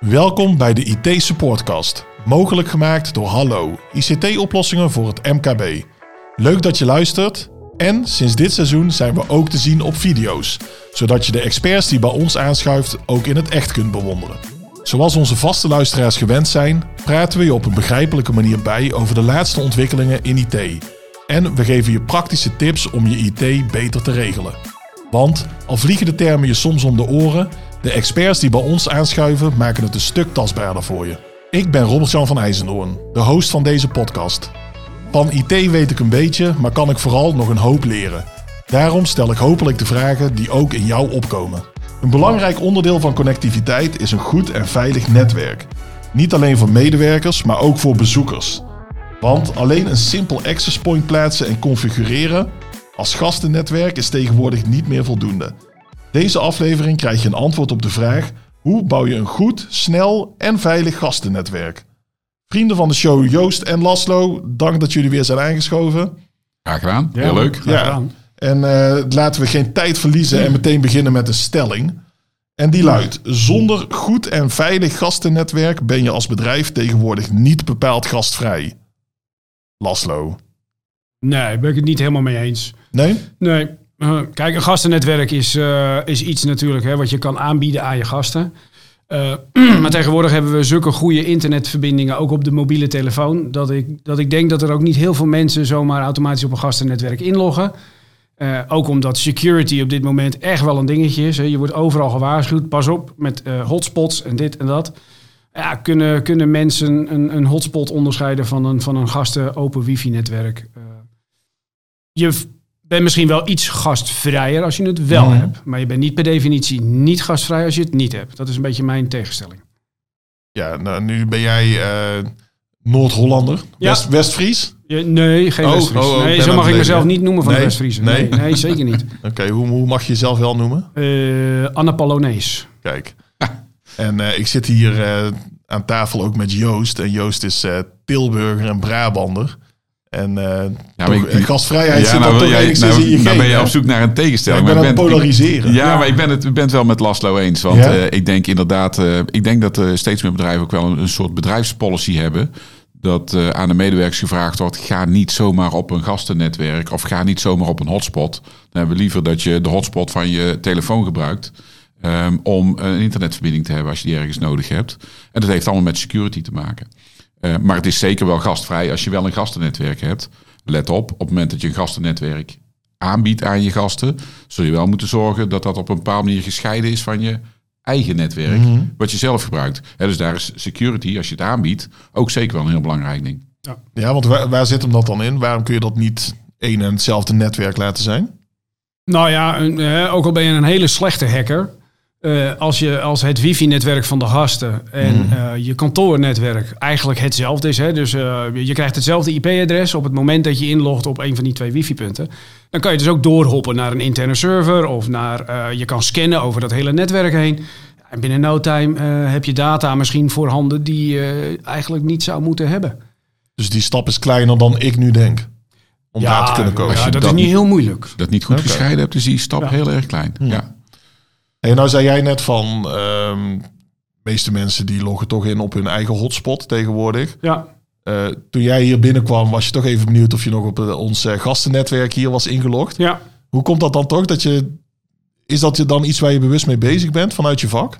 Welkom bij de IT Supportcast, mogelijk gemaakt door Hallo, ICT-oplossingen voor het MKB. Leuk dat je luistert en sinds dit seizoen zijn we ook te zien op video's, zodat je de experts die bij ons aanschuift ook in het echt kunt bewonderen. Zoals onze vaste luisteraars gewend zijn, praten we je op een begrijpelijke manier bij over de laatste ontwikkelingen in IT. En we geven je praktische tips om je IT beter te regelen. Want al vliegen de termen je soms om de oren, de experts die bij ons aanschuiven maken het een stuk tastbaarder voor je. Ik ben Robert-Jan van IJzendoorn, de host van deze podcast. Van IT weet ik een beetje, maar kan ik vooral nog een hoop leren. Daarom stel ik hopelijk de vragen die ook in jou opkomen. Een belangrijk onderdeel van connectiviteit is een goed en veilig netwerk. Niet alleen voor medewerkers, maar ook voor bezoekers. Want alleen een simpel access point plaatsen en configureren als gastennetwerk is tegenwoordig niet meer voldoende. Deze aflevering krijg je een antwoord op de vraag: hoe bouw je een goed, snel en veilig gastennetwerk? Vrienden van de show Joost en Laslo, dank dat jullie weer zijn aangeschoven. Graag gedaan, heel leuk. Ja, en uh, laten we geen tijd verliezen en meteen beginnen met een stelling. En die luidt: zonder goed en veilig gastennetwerk ben je als bedrijf tegenwoordig niet bepaald gastvrij. Laslo. Nee, ben ik het niet helemaal mee eens. Nee? Nee. Uh, kijk, een gastennetwerk is, uh, is iets natuurlijk hè, wat je kan aanbieden aan je gasten. Uh, maar tegenwoordig hebben we zulke goede internetverbindingen, ook op de mobiele telefoon, dat ik, dat ik denk dat er ook niet heel veel mensen zomaar automatisch op een gastennetwerk inloggen. Ook omdat security op dit moment echt wel een dingetje is. Hè. Je wordt overal gewaarschuwd. Pas op met hotspots en dit en dat. Ja, kunnen, kunnen mensen een, een hotspot onderscheiden van een, van een gasten open wifi-netwerk? Je bent misschien wel iets gastvrijer als je het wel mm. hebt. Maar je bent niet per definitie niet gastvrij als je het niet hebt. Dat is een beetje mijn tegenstelling. Ja, nou, nu ben jij uh, Noord-Hollander, ja. West, Westfries? Ja, nee, geen oh, Westfries. Oh, oh, nee, zo mag ik mezelf niet noemen van nee, Westfries. Nee. nee. Nee, zeker niet. Oké, okay, hoe, hoe mag je jezelf wel noemen? Uh. Kijk. en uh, ik zit hier aan tafel ook met Joost. En Joost is Tilburger en Brabander. En uh, ja, ik, gastvrijheid ja, zit nou, toch jij, nou, in je Nou ben je op zoek naar een tegenstelling. Ja, ik ben polariseren. Ik, ja, ja, maar ik ben, het, ik ben het wel met Laslo eens. Want ja? uh, ik denk inderdaad... Uh, ik denk dat uh, steeds meer bedrijven ook wel een, een soort bedrijfspolicy hebben. Dat aan de medewerkers gevraagd wordt... ga niet zomaar op een gastennetwerk... of ga niet zomaar op een hotspot. Dan hebben we liever dat je de hotspot van je telefoon gebruikt... Um, om een internetverbinding te hebben als je die ergens nodig hebt. En dat heeft allemaal met security te maken. Uh, maar het is zeker wel gastvrij als je wel een gastennetwerk hebt. Let op, op het moment dat je een gastennetwerk aanbiedt aan je gasten, zul je wel moeten zorgen dat dat op een bepaalde manier gescheiden is van je eigen netwerk, mm -hmm. wat je zelf gebruikt. He, dus daar is security, als je het aanbiedt, ook zeker wel een heel belangrijk ding. Ja, ja want waar, waar zit hem dat dan in? Waarom kun je dat niet één en hetzelfde netwerk laten zijn? Nou ja, een, ook al ben je een hele slechte hacker, uh, als, je, als het wifi-netwerk van de gasten en mm. uh, je kantoornetwerk eigenlijk hetzelfde is. Hè? Dus uh, je krijgt hetzelfde IP-adres op het moment dat je inlogt op een van die twee wifi-punten. Dan kan je dus ook doorhoppen naar een interne server of naar, je kan scannen over dat hele netwerk heen. En binnen no time heb je data misschien voorhanden die je eigenlijk niet zou moeten hebben. Dus die stap is kleiner dan ik nu denk. Om ja, daar te kunnen komen. Ja, dat, dat, is niet heel moeilijk. Dat niet goed okay. gescheiden hebt, is die stap ja. heel erg klein. Ja. En nou zei jij net van, um, de meeste mensen die loggen toch in op hun eigen hotspot tegenwoordig. Ja. Uh, toen jij hier binnenkwam, was je toch even benieuwd of je nog op uh, ons uh, gastennetwerk hier was ingelogd. Ja. Hoe komt dat dan toch? Dat je, is dat je dan iets waar je bewust mee bezig bent vanuit je vak?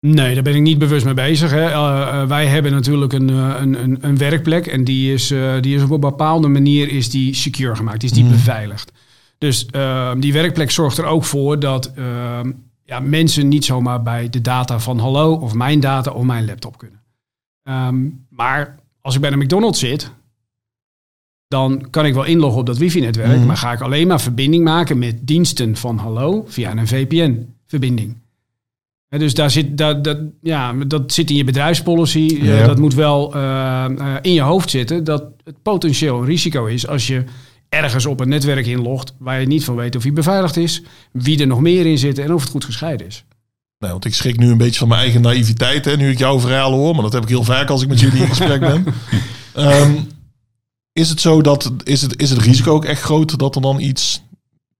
Nee, daar ben ik niet bewust mee bezig. Hè. Uh, wij hebben natuurlijk een, een, een, een werkplek en die is, die is op een bepaalde manier is die secure gemaakt, is die mm. beveiligd. Dus uh, die werkplek zorgt er ook voor dat ja, mensen niet zomaar bij de data van hallo of mijn data of mijn laptop kunnen. Um, maar als ik bij de McDonald's zit, dan kan ik wel inloggen op dat wifi-netwerk, mm. maar ga ik alleen maar verbinding maken met diensten van hallo via een VPN-verbinding. Dus daar zit, daar, dat, ja, dat zit in je bedrijfspolicy. Ja. Dat moet wel uh, uh, in je hoofd zitten. Dat het potentieel een risico is als je ergens op een netwerk inlogt waar je niet van weet of hij beveiligd is, wie er nog meer in zit en of het goed gescheiden is. Nou, want ik schrik nu een beetje van mijn eigen naïviteit, hè, nu ik jouw verhaal hoor, maar dat heb ik heel vaak als ik met jullie in gesprek ben. um, is het zo dat, is het, is het risico ook echt groot dat er dan iets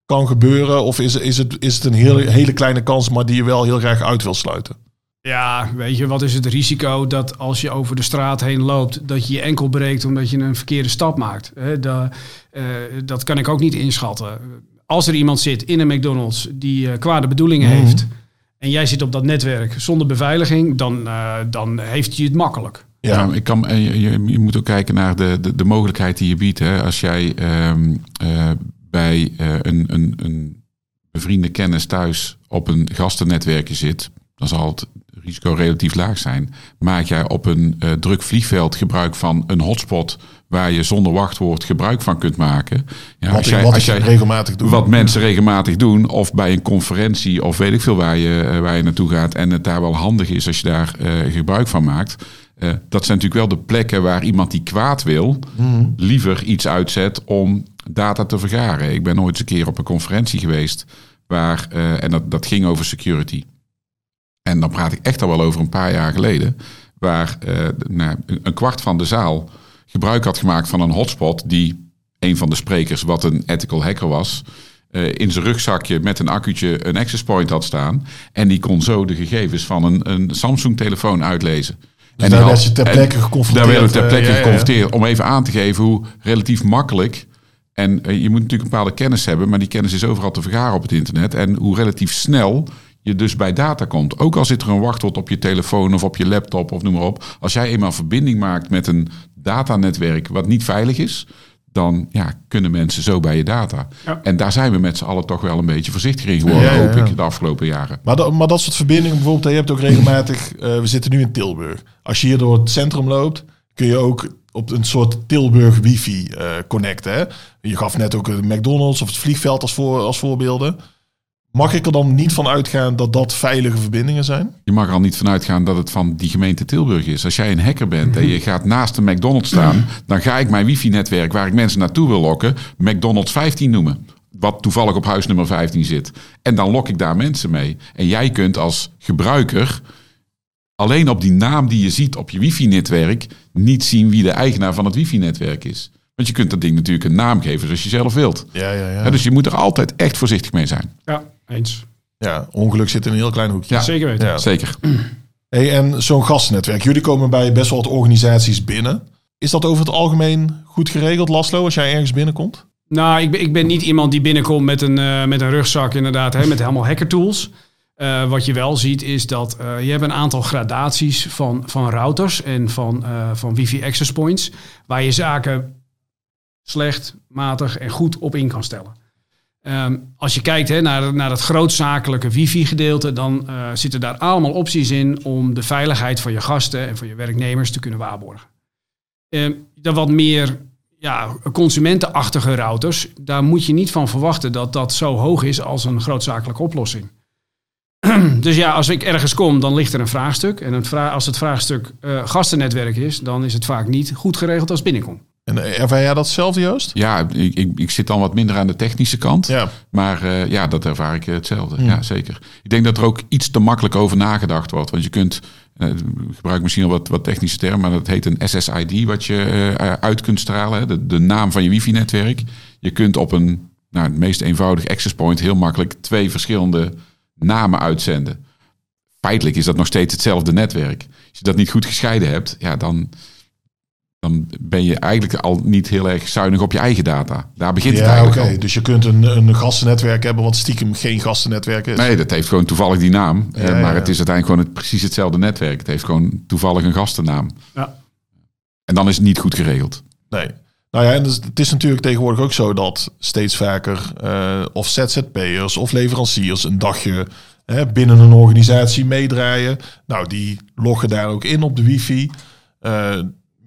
kan gebeuren? Of is, is, het, is het een hele, hele kleine kans, maar die je wel heel graag uit wil sluiten? Ja, weet je, wat is het risico dat als je over de straat heen loopt, dat je je enkel breekt omdat je een verkeerde stap maakt? Dat, uh, dat kan ik ook niet inschatten. Als er iemand zit in een McDonald's die uh, kwade bedoelingen Mhm. heeft en jij zit op dat netwerk zonder beveiliging, dan, uh, dan heeft hij het makkelijk. Ja, ja ik kan, je, je, je, moet ook kijken naar de, de, de mogelijkheid die je biedt. Hè. Als jij um, bij een, een, een bevriende kennis thuis op een gastennetwerkje zit, dan zal het risico relatief laag zijn. Maak jij op een uh, druk vliegveld gebruik van een hotspot waar je zonder wachtwoord gebruik van kunt maken. Ja, wat, als jij, wat als jij regelmatig doet. Wat mensen regelmatig doen, of bij een conferentie, of weet ik veel waar je, uh, waar je naartoe gaat. En het daar wel handig is als je daar uh, gebruik van maakt. Uh, dat zijn natuurlijk wel de plekken waar iemand die kwaad wil, mm. liever iets uitzet om data te vergaren. Ik ben ooit eens een keer op een conferentie geweest waar, uh, en dat, dat ging over security. En dan praat ik echt al wel over een paar jaar geleden, waar uh, nou, een kwart van de zaal gebruik had gemaakt van een hotspot die een van de sprekers, wat een ethical hacker was, uh, in zijn rugzakje met een accu'tje een access point had staan. En die kon zo de gegevens van een, een Samsung-telefoon uitlezen. Dus en daar werd je ter plekke geconfronteerd. Daar werd je ter plekke uh, ja, geconfronteerd. Ja. Om even aan te geven hoe relatief makkelijk. En je moet natuurlijk een bepaalde kennis hebben, maar die kennis is overal te vergaren op het internet. En hoe relatief snel je dus bij data komt. Ook al zit er een wachtwoord op je telefoon of op je laptop of noem maar op. Als jij eenmaal verbinding maakt met een datanetwerk wat niet veilig is, dan ja, kunnen mensen zo bij je data. Ja. En daar zijn we met z'n allen toch wel een beetje voorzichtiger in geworden, ja, ja, hoop ik, de afgelopen jaren. Maar, dat, maar dat soort verbindingen, bijvoorbeeld, je hebt ook regelmatig, uh, we zitten nu in Tilburg. Als je hier door het centrum loopt, kun je ook op een soort Tilburg wifi uh, connecten. Hè? Je gaf net ook een McDonald's of het vliegveld als, voor, als voorbeelden. Mag ik er dan niet van uitgaan dat dat veilige verbindingen zijn? Je mag er al niet van uitgaan dat het van die gemeente Tilburg is. Als jij een hacker bent en je gaat naast een McDonald's staan, dan ga ik mijn wifi-netwerk waar ik mensen naartoe wil lokken, McDonald's 15 noemen. Wat toevallig op huis nummer 15 zit. En dan lok ik daar mensen mee. En jij kunt als gebruiker alleen op die naam die je ziet op je wifi-netwerk niet zien wie de eigenaar van het wifi-netwerk is. Want je kunt dat ding natuurlijk een naam geven zoals je zelf wilt. Ja, ja, ja. ja dus je moet er altijd echt voorzichtig mee zijn. Ja, eens. Ja, ongeluk zit in een heel klein hoekje. Ja, zeker weten. Ja. Zeker. Hey, en zo'n gastennetwerk. Jullie komen bij best wel wat organisaties binnen. Is dat over het algemeen goed geregeld, Laslo, als jij ergens binnenkomt? Nou, ik ben, ik ben niet iemand die binnenkomt met een, uh, met een rugzak, inderdaad, hè, met helemaal hackertools. Uh, wat je wel ziet is dat uh, je hebt een aantal gradaties van, van routers en van, uh, van wifi access points, waar je zaken slecht, matig en goed op in kan stellen. Um, als je kijkt naar, naar het grootzakelijke wifi-gedeelte, dan uh, zitten daar allemaal opties in om de veiligheid van je gasten en van je werknemers te kunnen waarborgen. Um, dan wat meer ja, consumentenachtige routers, daar moet je niet van verwachten dat dat zo hoog is als een grootzakelijke oplossing. dus ja, als ik ergens kom, dan ligt er een vraagstuk. En als het vraagstuk uh, gastennetwerk is, dan is het vaak niet goed geregeld als binnenkom. Ervaar jij datzelfde, Joost? Ja, ik, ik, ik, zit dan wat minder aan de technische kant. Ja. Maar uh, ja, dat ervaar ik hetzelfde. Mm. Ja, zeker. Ik denk dat er ook iets te makkelijk over nagedacht wordt. Want je kunt, uh, gebruik misschien al wat, wat technische termen, maar dat heet een SSID, wat je uh, uit kunt stralen. De, de naam van je wifi-netwerk. Je kunt op een, nou, het meest eenvoudige access point heel makkelijk twee verschillende namen uitzenden. Feitelijk is dat nog steeds hetzelfde netwerk. Als je dat niet goed gescheiden hebt, ja, dan dan ben je eigenlijk al niet heel erg zuinig op je eigen data. Daar begint ja, het eigenlijk okay. Dus je kunt een, een gastennetwerk hebben wat stiekem geen gastennetwerk is. Nee, dat heeft gewoon toevallig die naam. Ja, maar ja, het is uiteindelijk gewoon het, precies hetzelfde netwerk. Het heeft gewoon toevallig een gastennaam. Ja. En dan is het niet goed geregeld. Nee. Nou ja, en dus, het is natuurlijk tegenwoordig ook zo dat steeds vaker uh, of ZZP'ers of leveranciers een dagje hè, binnen een organisatie meedraaien. Nou, die loggen daar ook in op de wifi. Uh,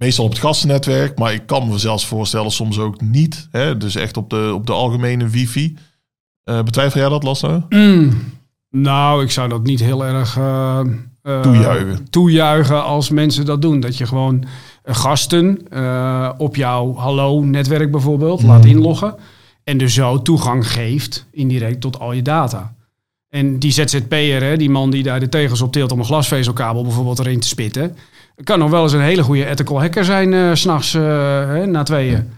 meestal op het gastennetwerk, maar ik kan me zelfs voorstellen soms ook niet. Hè? Dus echt op de, op de algemene wifi. Uh, betwijfel jij dat, Lasso? Mm. Nou, ik zou dat niet heel erg uh, uh, toejuichen. toejuichen als mensen dat doen. Dat je gewoon gasten op jouw hallo-netwerk bijvoorbeeld mm. laat inloggen. En dus zo toegang geeft indirect tot al je data. En die ZZP'er, die man die daar de tegels op tilt om een glasvezelkabel bijvoorbeeld erin te spitten kan nog wel eens een hele goede ethical hacker zijn uh, s'nachts uh, na tweeën.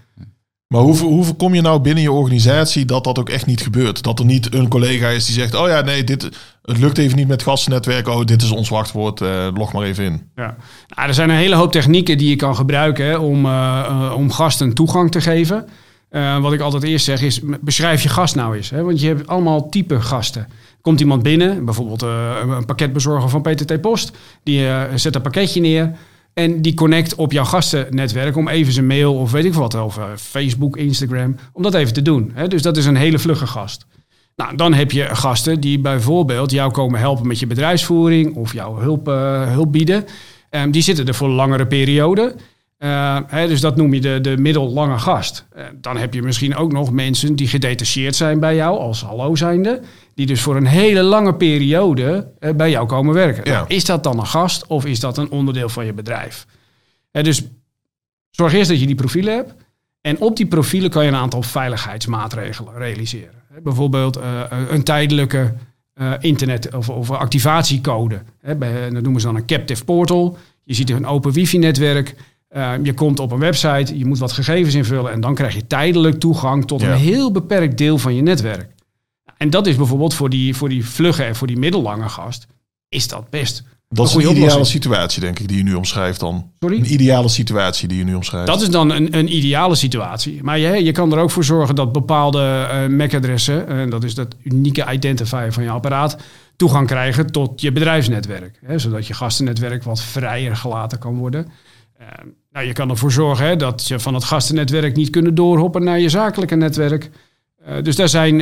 Maar hoe, hoe voorkom je nou binnen je organisatie dat dat ook echt niet gebeurt? Dat er niet een collega is die zegt: Oh ja, nee, dit, het lukt even niet met gastnetwerk. Oh, dit is ons wachtwoord. Uh, log maar even in. Ja. Nou, er zijn een hele hoop technieken die je kan gebruiken hè, om, om gasten toegang te geven. Wat ik altijd eerst zeg is: beschrijf je gast nou eens. Hè? Want je hebt allemaal type gasten. Komt iemand binnen, bijvoorbeeld een pakketbezorger van PTT Post, die zet een pakketje neer. En die connect op jouw gastennetwerk om even zijn mail of weet ik wat, of Facebook, Instagram, om dat even te doen. Dus dat is een hele vlugge gast. Nou, dan heb je gasten die bijvoorbeeld jou komen helpen met je bedrijfsvoering of jouw hulp, hulp bieden. Um, die zitten er voor langere periode. Hè, dus dat noem je de, de middellange gast. Dan heb je misschien ook nog mensen die gedetacheerd zijn bij jou als hallo zijnde. Die dus voor een hele lange periode bij jou komen werken. Ja. Is dat dan een gast of is dat een onderdeel van je bedrijf? dus zorg eerst dat je die profielen hebt. En op die profielen kan je een aantal veiligheidsmaatregelen realiseren. Bijvoorbeeld uh, een tijdelijke internet- of, of activatiecode. Dat noemen ze dan een captive portal. Je ziet een open wifi-netwerk. Je komt op een website, je moet wat gegevens invullen en dan krijg je tijdelijk toegang tot ja. een heel beperkt deel van je netwerk. En dat is bijvoorbeeld voor die, voor die vlugge en voor die middellange gast, is dat best dat is een ideale oplossing. situatie, denk ik, die je nu omschrijft dan. Sorry? Een ideale situatie die je nu omschrijft. Dat is dan een, een ideale situatie. Maar je, je kan er ook voor zorgen dat bepaalde uh, MAC-adressen, en uh, dat is dat unieke identifier van je apparaat, toegang krijgen tot je bedrijfsnetwerk. Hè, zodat je gastennetwerk wat vrijer gelaten kan worden. Uh, nou, je kan ervoor zorgen hè, dat je van het gastennetwerk niet kunnen doorhoppen naar je zakelijke netwerk. Dus daar zijn,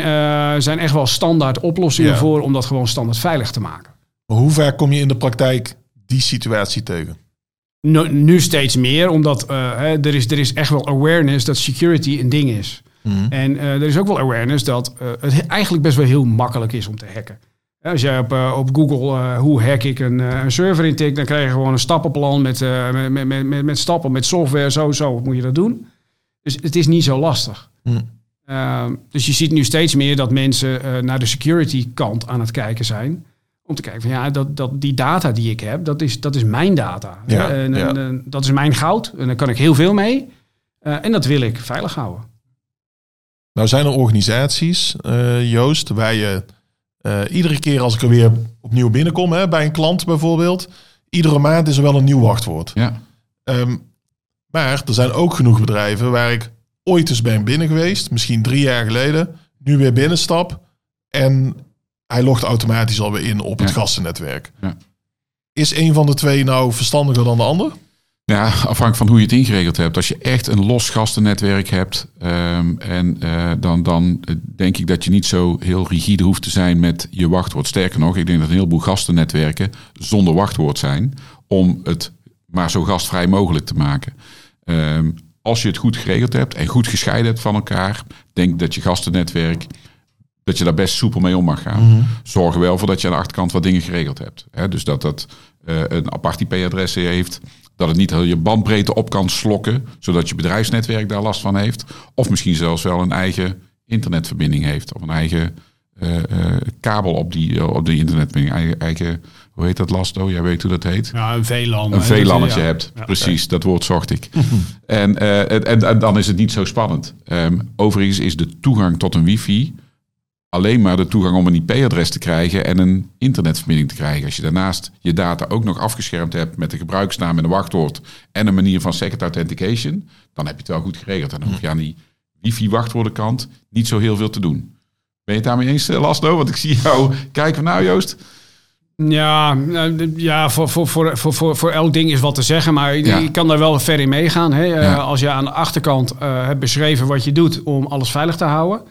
zijn echt wel standaard oplossingen ja. voor om dat gewoon standaard veilig te maken. Maar hoe ver kom je in de praktijk die situatie tegen? Nu, nu steeds meer, omdat uh, hè, er, is, er is echt wel awareness dat security een ding is. Mm. En uh, er is ook wel awareness dat uh, het eigenlijk best wel heel makkelijk is om te hacken. Als jij op, op Google hoe hack ik een, een server intikt, dan krijg je gewoon een stappenplan met, met, met, met, met, stappen, met software, zo, zo moet je dat doen. Dus het is niet zo lastig. Mm. Dus je ziet nu steeds meer dat mensen naar de security kant aan het kijken zijn. Om te kijken van ja, dat, dat die data die ik heb, dat is, dat is mijn data. Ja, en, ja. en, dat is mijn goud. En daar kan ik heel veel mee. Uh, en dat wil ik veilig houden. Nou zijn er organisaties, uh, Joost, waar je uh, iedere keer als ik er weer opnieuw binnenkom, hè, bij een klant bijvoorbeeld, iedere maand is er wel een nieuw wachtwoord. Ja. Um, maar er zijn ook genoeg bedrijven waar ik ooit eens ben binnen geweest, misschien drie jaar geleden, nu weer binnenstap en hij logt automatisch alweer in op het Ja. gastennetwerk. Ja. Is een van de twee nou verstandiger dan de ander? Ja, afhankelijk van hoe je het ingeregeld hebt. Als je echt een los gastennetwerk hebt, ehm, en, eh, dan, dan eh, denk ik dat je niet zo heel rigide hoeft te zijn met je wachtwoord. Sterker nog, ik denk dat een heleboel gastennetwerken zonder wachtwoord zijn om het maar zo gastvrij mogelijk te maken. Ehm, als je het goed geregeld hebt en goed gescheiden hebt van elkaar, denk dat je gastennetwerk dat je daar best soepel mee om mag gaan. Zorg er wel voor dat je aan de achterkant wat dingen geregeld hebt. Hè? Dus dat dat uh, een apart IP-adres heeft. Dat het niet heel je bandbreedte op kan slokken. Zodat je bedrijfsnetwerk daar last van heeft. Of misschien zelfs wel een eigen internetverbinding heeft. Of een eigen uh, uh, kabel op die, op die internetverbinding. Eigen, eigen, hoe heet dat Lasto? Jij weet hoe dat heet. Ja, een VLAN. Een VLANetje ja. hebt. Ja. Precies, dat woord zocht ik. en, en, en, en, dan is het niet zo spannend. Um, overigens is de toegang tot een wifi alleen maar de toegang om een IP-adres te krijgen en een internetverbinding te krijgen. Als je daarnaast je data ook nog afgeschermd hebt met de gebruiksnaam en een wachtwoord en een manier van second authentication, dan heb je het wel goed geregeld. En dan hoef je aan die wifi-wachtwoordenkant niet zo heel veel te doen. Ben je het daarmee eens, Laslo? Want ik zie jou kijken van nou, Joost. Ja, ja voor, voor, voor, voor, voor elk ding is wat te zeggen, maar ja. je kan daar wel ver in meegaan. Hè? Ja. Als je aan de achterkant uh, hebt beschreven wat je doet om alles veilig te houden.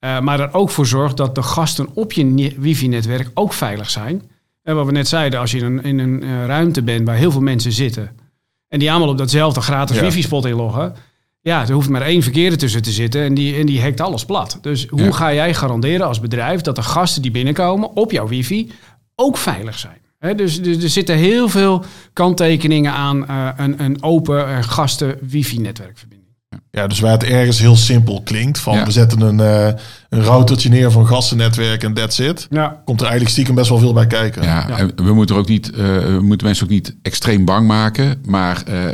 Uh, maar er ook voor zorgt dat de gasten op je wifi-netwerk ook veilig zijn. En wat we net zeiden, als je in een, in een ruimte bent waar heel veel mensen zitten... en die allemaal op datzelfde gratis ja. wifi-spot inloggen... ja, er hoeft maar één verkeerde tussen te zitten en die, en die hackt alles plat. Dus hoe ja. ga jij garanderen als bedrijf dat de gasten die binnenkomen op jouw wifi ook veilig zijn? He, dus, dus, er zitten heel veel kanttekeningen aan uh, een, een open gasten wifi-netwerkverbinding. Ja, dus waar het ergens heel simpel klinkt, van ja. we zetten een, uh, een routertje neer van gastennetwerk en that's it, ja. komt er eigenlijk stiekem best wel veel bij kijken. Ja, ja. En we moeten er ook niet, uh, we moeten mensen ook niet extreem bang maken, maar uh,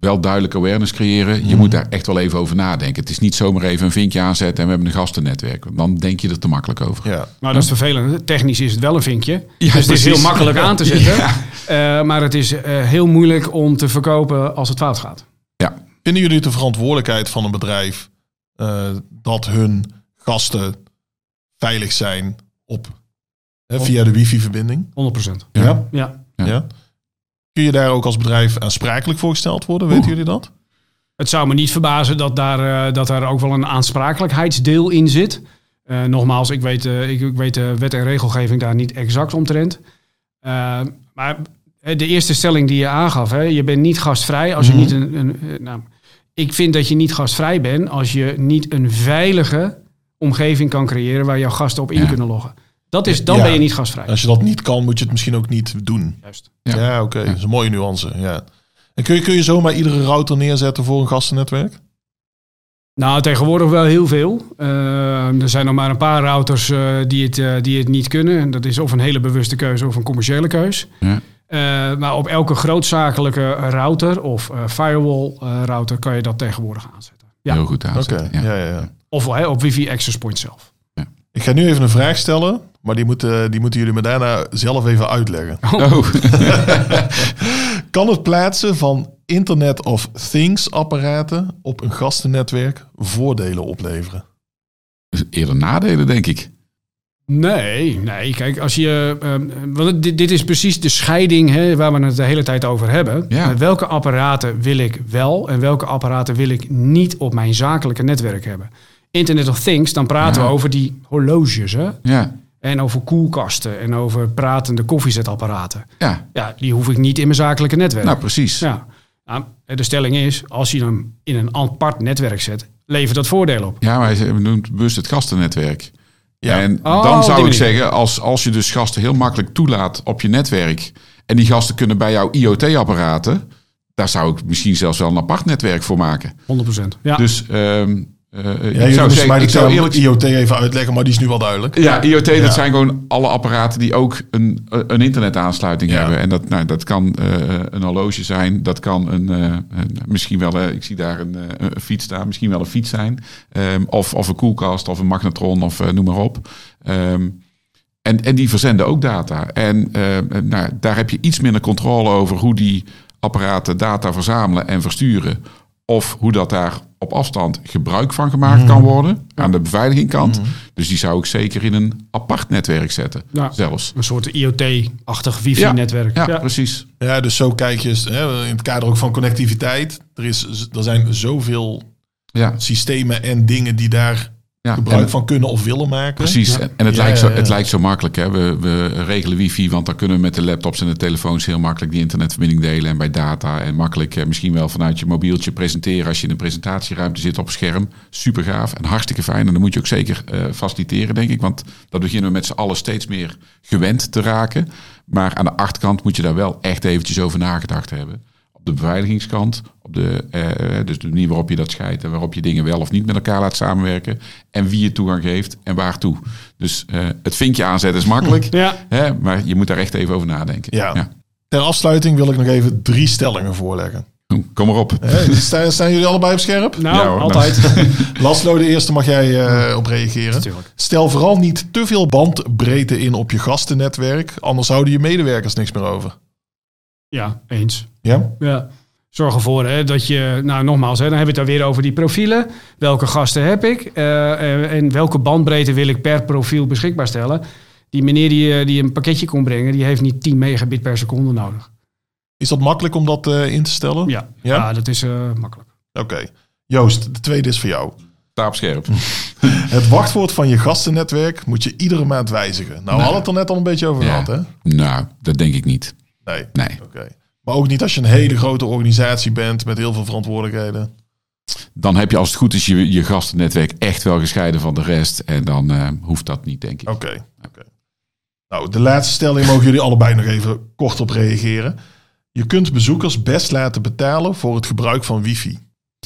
wel duidelijk awareness creëren. Je moet daar echt wel even over nadenken. Het is niet zomaar even een vinkje aanzetten en we hebben een gastennetwerk. Dan denk je er te makkelijk over. Ja. Nou, dat is vervelend. Technisch is het wel een vinkje. Ja, dus het is heel makkelijk aan te zetten. Ja. Eh, maar het is eh, heel moeilijk om te verkopen als het fout gaat. Ja, Vinden jullie het de verantwoordelijkheid van een bedrijf eh, dat hun gasten veilig zijn op, hè, via de wifi-verbinding? 100%. Ja. Ja. Ja. Ja. Kun je daar ook als bedrijf aansprakelijk voor gesteld worden? Weten jullie dat? Het zou me niet verbazen dat daar, eh, dat daar ook wel een aansprakelijkheidsdeel in zit. Eh, nogmaals, ik weet, eh, ik, ik weet de wet en regelgeving daar niet exact omtrent. Maar de eerste stelling die je aangaf, hè, je bent niet gastvrij als je Mhm. niet een. een nou, ik vind dat je niet gastvrij bent als je niet een veilige omgeving kan creëren waar jouw gasten op in Ja. kunnen loggen. Dat is, dan Ja. ben je niet gastvrij. Als je dat niet kan, moet je het misschien ook niet doen. Juist. Ja, Ja. oké. Dat is een mooie nuance. Ja. En kun je, kun je zomaar iedere router neerzetten voor een gastennetwerk? Nou, tegenwoordig wel heel veel. Eh, er zijn nog maar een paar routers eh, die, het, eh, die het niet kunnen. En dat is of een hele bewuste keuze of een commerciële keus. Ja. Eh, maar op elke grootzakelijke router of eh, firewall eh, router kan je dat tegenwoordig aanzetten. Ja. heel goed aanzetten. ja. Ja. Ja, ja, Of hè, op wifi access point zelf. Ik ga nu even een vraag stellen, maar die moeten, die moeten jullie me daarna zelf even uitleggen. Oh, Kan het plaatsen van Internet of Things apparaten op een gastennetwerk voordelen opleveren? eerder nadelen, denk ik. Nee, nee. Kijk, als je. ehm, want dit, dit is precies de scheiding hè, waar we het de hele tijd over hebben. Ja. Welke apparaten wil ik wel en welke apparaten wil ik niet op mijn zakelijke netwerk hebben? Internet of Things, dan praten Ja. we over die horloges hè? Ja, en over koelkasten en over pratende koffiezetapparaten. ja. Ja, die hoef ik niet in mijn zakelijke netwerk. nou precies. ja. Nou, de stelling is, als je hem in een apart netwerk zet, levert dat voordeel op. Ja, maar hij noemt bewust het gastennetwerk. Ja. En Oh, dan zou ik manier. zeggen, als, als je dus gasten heel makkelijk toelaat op je netwerk... en die gasten kunnen bij jouw IoT-apparaten... daar zou ik misschien zelfs wel een apart netwerk voor maken. 100%. Ja. Dus ehm, eh, Ja, ik zou zeggen, ik zou eerlijk IoT even uitleggen, maar die is nu wel duidelijk. Ja, IoT, Ja. dat zijn gewoon alle apparaten die ook een, een internetaansluiting Ja. hebben. En dat, nou, dat kan eh, een horloge zijn, dat kan een, eh, een- misschien wel, eh, ik zie daar een, eh, een fiets staan, misschien wel een fiets zijn. Ehm, of, of een koelkast of een magnetron of eh, noem maar op. Ehm, en, en die verzenden ook data. En eh, nou, daar heb je iets minder controle over hoe die apparaten data verzamelen en versturen. Of hoe dat daar op afstand gebruik van gemaakt kan worden aan de beveiligingkant. Dus die zou ik zeker in een apart netwerk zetten. Ja. Zelfs. Een soort IoT-achtig wifi-netwerk. Ja, precies. Ja, dus zo kijk je hè, in het kader ook van connectiviteit. Er, is, er zijn zoveel Ja, systemen en dingen die daar ja. gebruik En- van kunnen of willen maken. Precies. Ja. En het, Ja, lijkt zo, ja. het lijkt zo makkelijk. Hè? We, we regelen wifi, want dan kunnen we met de laptops en de telefoons heel makkelijk die internetverbinding delen. En bij data en makkelijk eh, misschien wel vanuit je mobieltje presenteren als je in een presentatieruimte zit op scherm. Super gaaf en hartstikke fijn. En dan moet je ook zeker eh, faciliteren, denk ik. Want dat beginnen we met z'n allen steeds meer gewend te raken. Maar aan de achterkant moet je daar wel echt eventjes over nagedacht hebben. Op de beveiligingskant, op de, eh, dus de manier waarop je dat scheidt en waarop je dingen wel of niet met elkaar laat samenwerken. En wie je toegang geeft en waartoe. Dus eh, het vinkje aanzetten is makkelijk, Ja. hè, maar je moet daar echt even over nadenken. Ja. Ter afsluiting wil ik nog even drie stellingen voorleggen. Kom maar op. Staan, staan jullie allebei op scherp? Nou, Ja, hoor. altijd. Laslo, de eerste mag jij eh, op reageren. Natuurlijk. Stel vooral niet te veel bandbreedte in op je gastennetwerk. Anders houden je medewerkers niks meer over. Ja, eens. Ja? Ja. Zorg ervoor hè, dat je, nou nogmaals, hè, dan heb je het dan weer over die profielen. Welke gasten heb ik eh, eh, en welke bandbreedte wil ik per profiel beschikbaar stellen? Die meneer die, eh, die een pakketje kon brengen, die heeft niet 10 megabit per seconde nodig. Is dat makkelijk om dat eh, in te stellen? Ja, Ja? ja? dat is eh, makkelijk. Oké. Joost, de tweede is voor jou. Sta op scherp. Het wachtwoord van je gastennetwerk moet je iedere maand wijzigen. Nou, we hadden het er net al een beetje over Ja. gehad, hè? Nou, dat denk ik niet. Nee. Nee. Oké. Maar ook niet als je een hele grote organisatie bent met heel veel verantwoordelijkheden. Dan heb je als het goed is je, je gastennetwerk echt wel gescheiden van de rest. En dan eh, hoeft dat niet, denk ik. Oké. oké. Nou, de laatste stelling mogen jullie allebei nog even kort op reageren. Je kunt bezoekers best laten betalen voor het gebruik van wifi.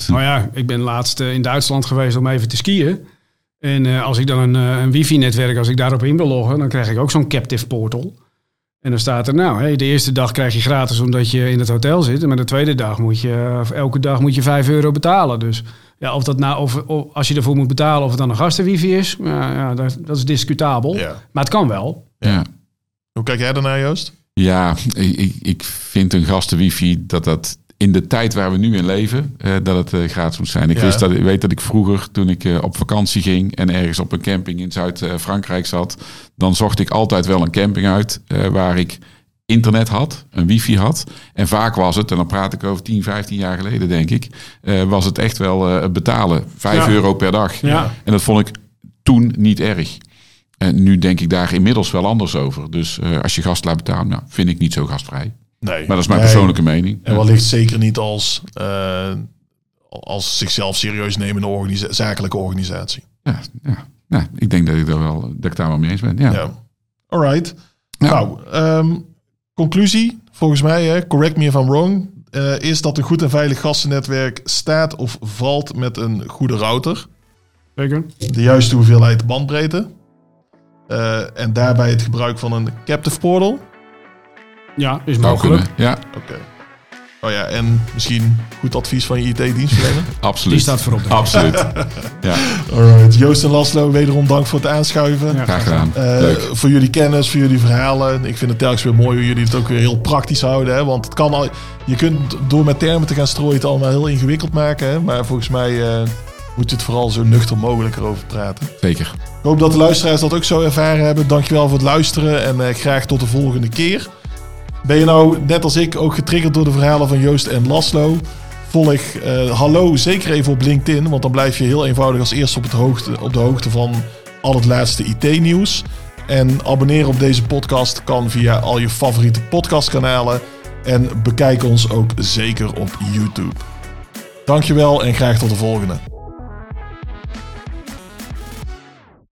Nou ja, ik ben laatst eh, in Duitsland geweest om even te skiën. En eh, als ik dan een, eh, een wifi-netwerk, als ik daarop in wil loggen, dan krijg ik ook zo'n captive portal. En dan staat er, nou, hey, de eerste dag krijg je gratis omdat je in het hotel zit. Maar de tweede dag moet je, of elke dag moet je 5 euro betalen. Dus ja, of dat nou, of, of als je ervoor moet betalen, of het dan een gastenwifi is, ja, ja, dat, dat is discutabel. Ja. Maar het kan wel. Ja. Hoe kijk jij daarnaar, Joost? Ja, ik, ik- ik vind een gastenwifi dat dat in de tijd waar we nu in leven, eh, dat het eh, gratis moet zijn. Ik Ja. wist dat, ik weet dat ik vroeger, toen ik eh, op vakantie ging en ergens op een camping in Zuid-Frankrijk zat, dan zocht ik altijd wel een camping uit eh, waar ik internet had, een wifi had. En vaak was het, en dan praat ik over 10, 15 jaar geleden denk ik, eh, was het echt wel eh, betalen. 5 Ja. euro per dag. Ja. En dat vond ik toen niet erg. En nu denk ik daar inmiddels wel anders over. Dus eh, als je gast laat betalen, nou, vind ik niet zo gastvrij. Nee. Maar dat is mijn Nee. persoonlijke mening. En wellicht zeker niet als, eh, als zichzelf serieus nemende organisa- zakelijke organisatie. Ja, ja, ja, ik denk dat ik, daar wel, dat ik daar wel mee eens ben. Ja. Ja. Alright. Ja. Nou, ehm, conclusie, volgens mij, hè, correct me if I'm wrong, eh, is dat een goed en veilig gastennetwerk staat of valt met een goede router. Zeker. De juiste hoeveelheid bandbreedte. eh, en daarbij het gebruik van een captive portal. Ja, is mogelijk. kunnen. Ja, Oké. Oh ja, en misschien goed advies van je IT-dienstverlener. absoluut. Die staat voorop. Absoluut. Ja, Alright. Joost en Laslo, wederom dank voor het aanschuiven. Ja. graag gedaan. Eh, Leuk. voor jullie kennis, voor jullie verhalen. Ik vind het telkens weer mooi hoe jullie het ook weer heel praktisch houden. Hè? Want het kan al, je kunt door met termen te gaan strooien het allemaal heel ingewikkeld maken. Hè? Maar volgens mij eh, moet je het vooral zo nuchter mogelijk erover praten. Zeker. Ik hoop dat de luisteraars dat ook zo ervaren hebben. Dankjewel voor het luisteren en eh, graag tot de volgende keer. Ben je nou, net als ik, ook getriggerd door de verhalen van Joost en Laslo? Volg eh, Hallo zeker even op LinkedIn, want dan blijf je heel eenvoudig als eerste op, het hoogte, op de hoogte van al het laatste IT-nieuws. En abonneren op deze podcast kan via al je favoriete podcastkanalen. En bekijk ons ook zeker op YouTube. Dankjewel en graag tot de volgende.